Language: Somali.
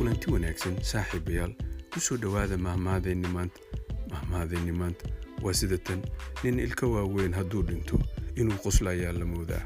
kulanti wanaagsan saaxiibayaal ku soo dhowaada mahmaadeenni maanta. Maanta waa sida tan nin ilka waaweyn hadduu dhinto inuu qoslayaa la moodaa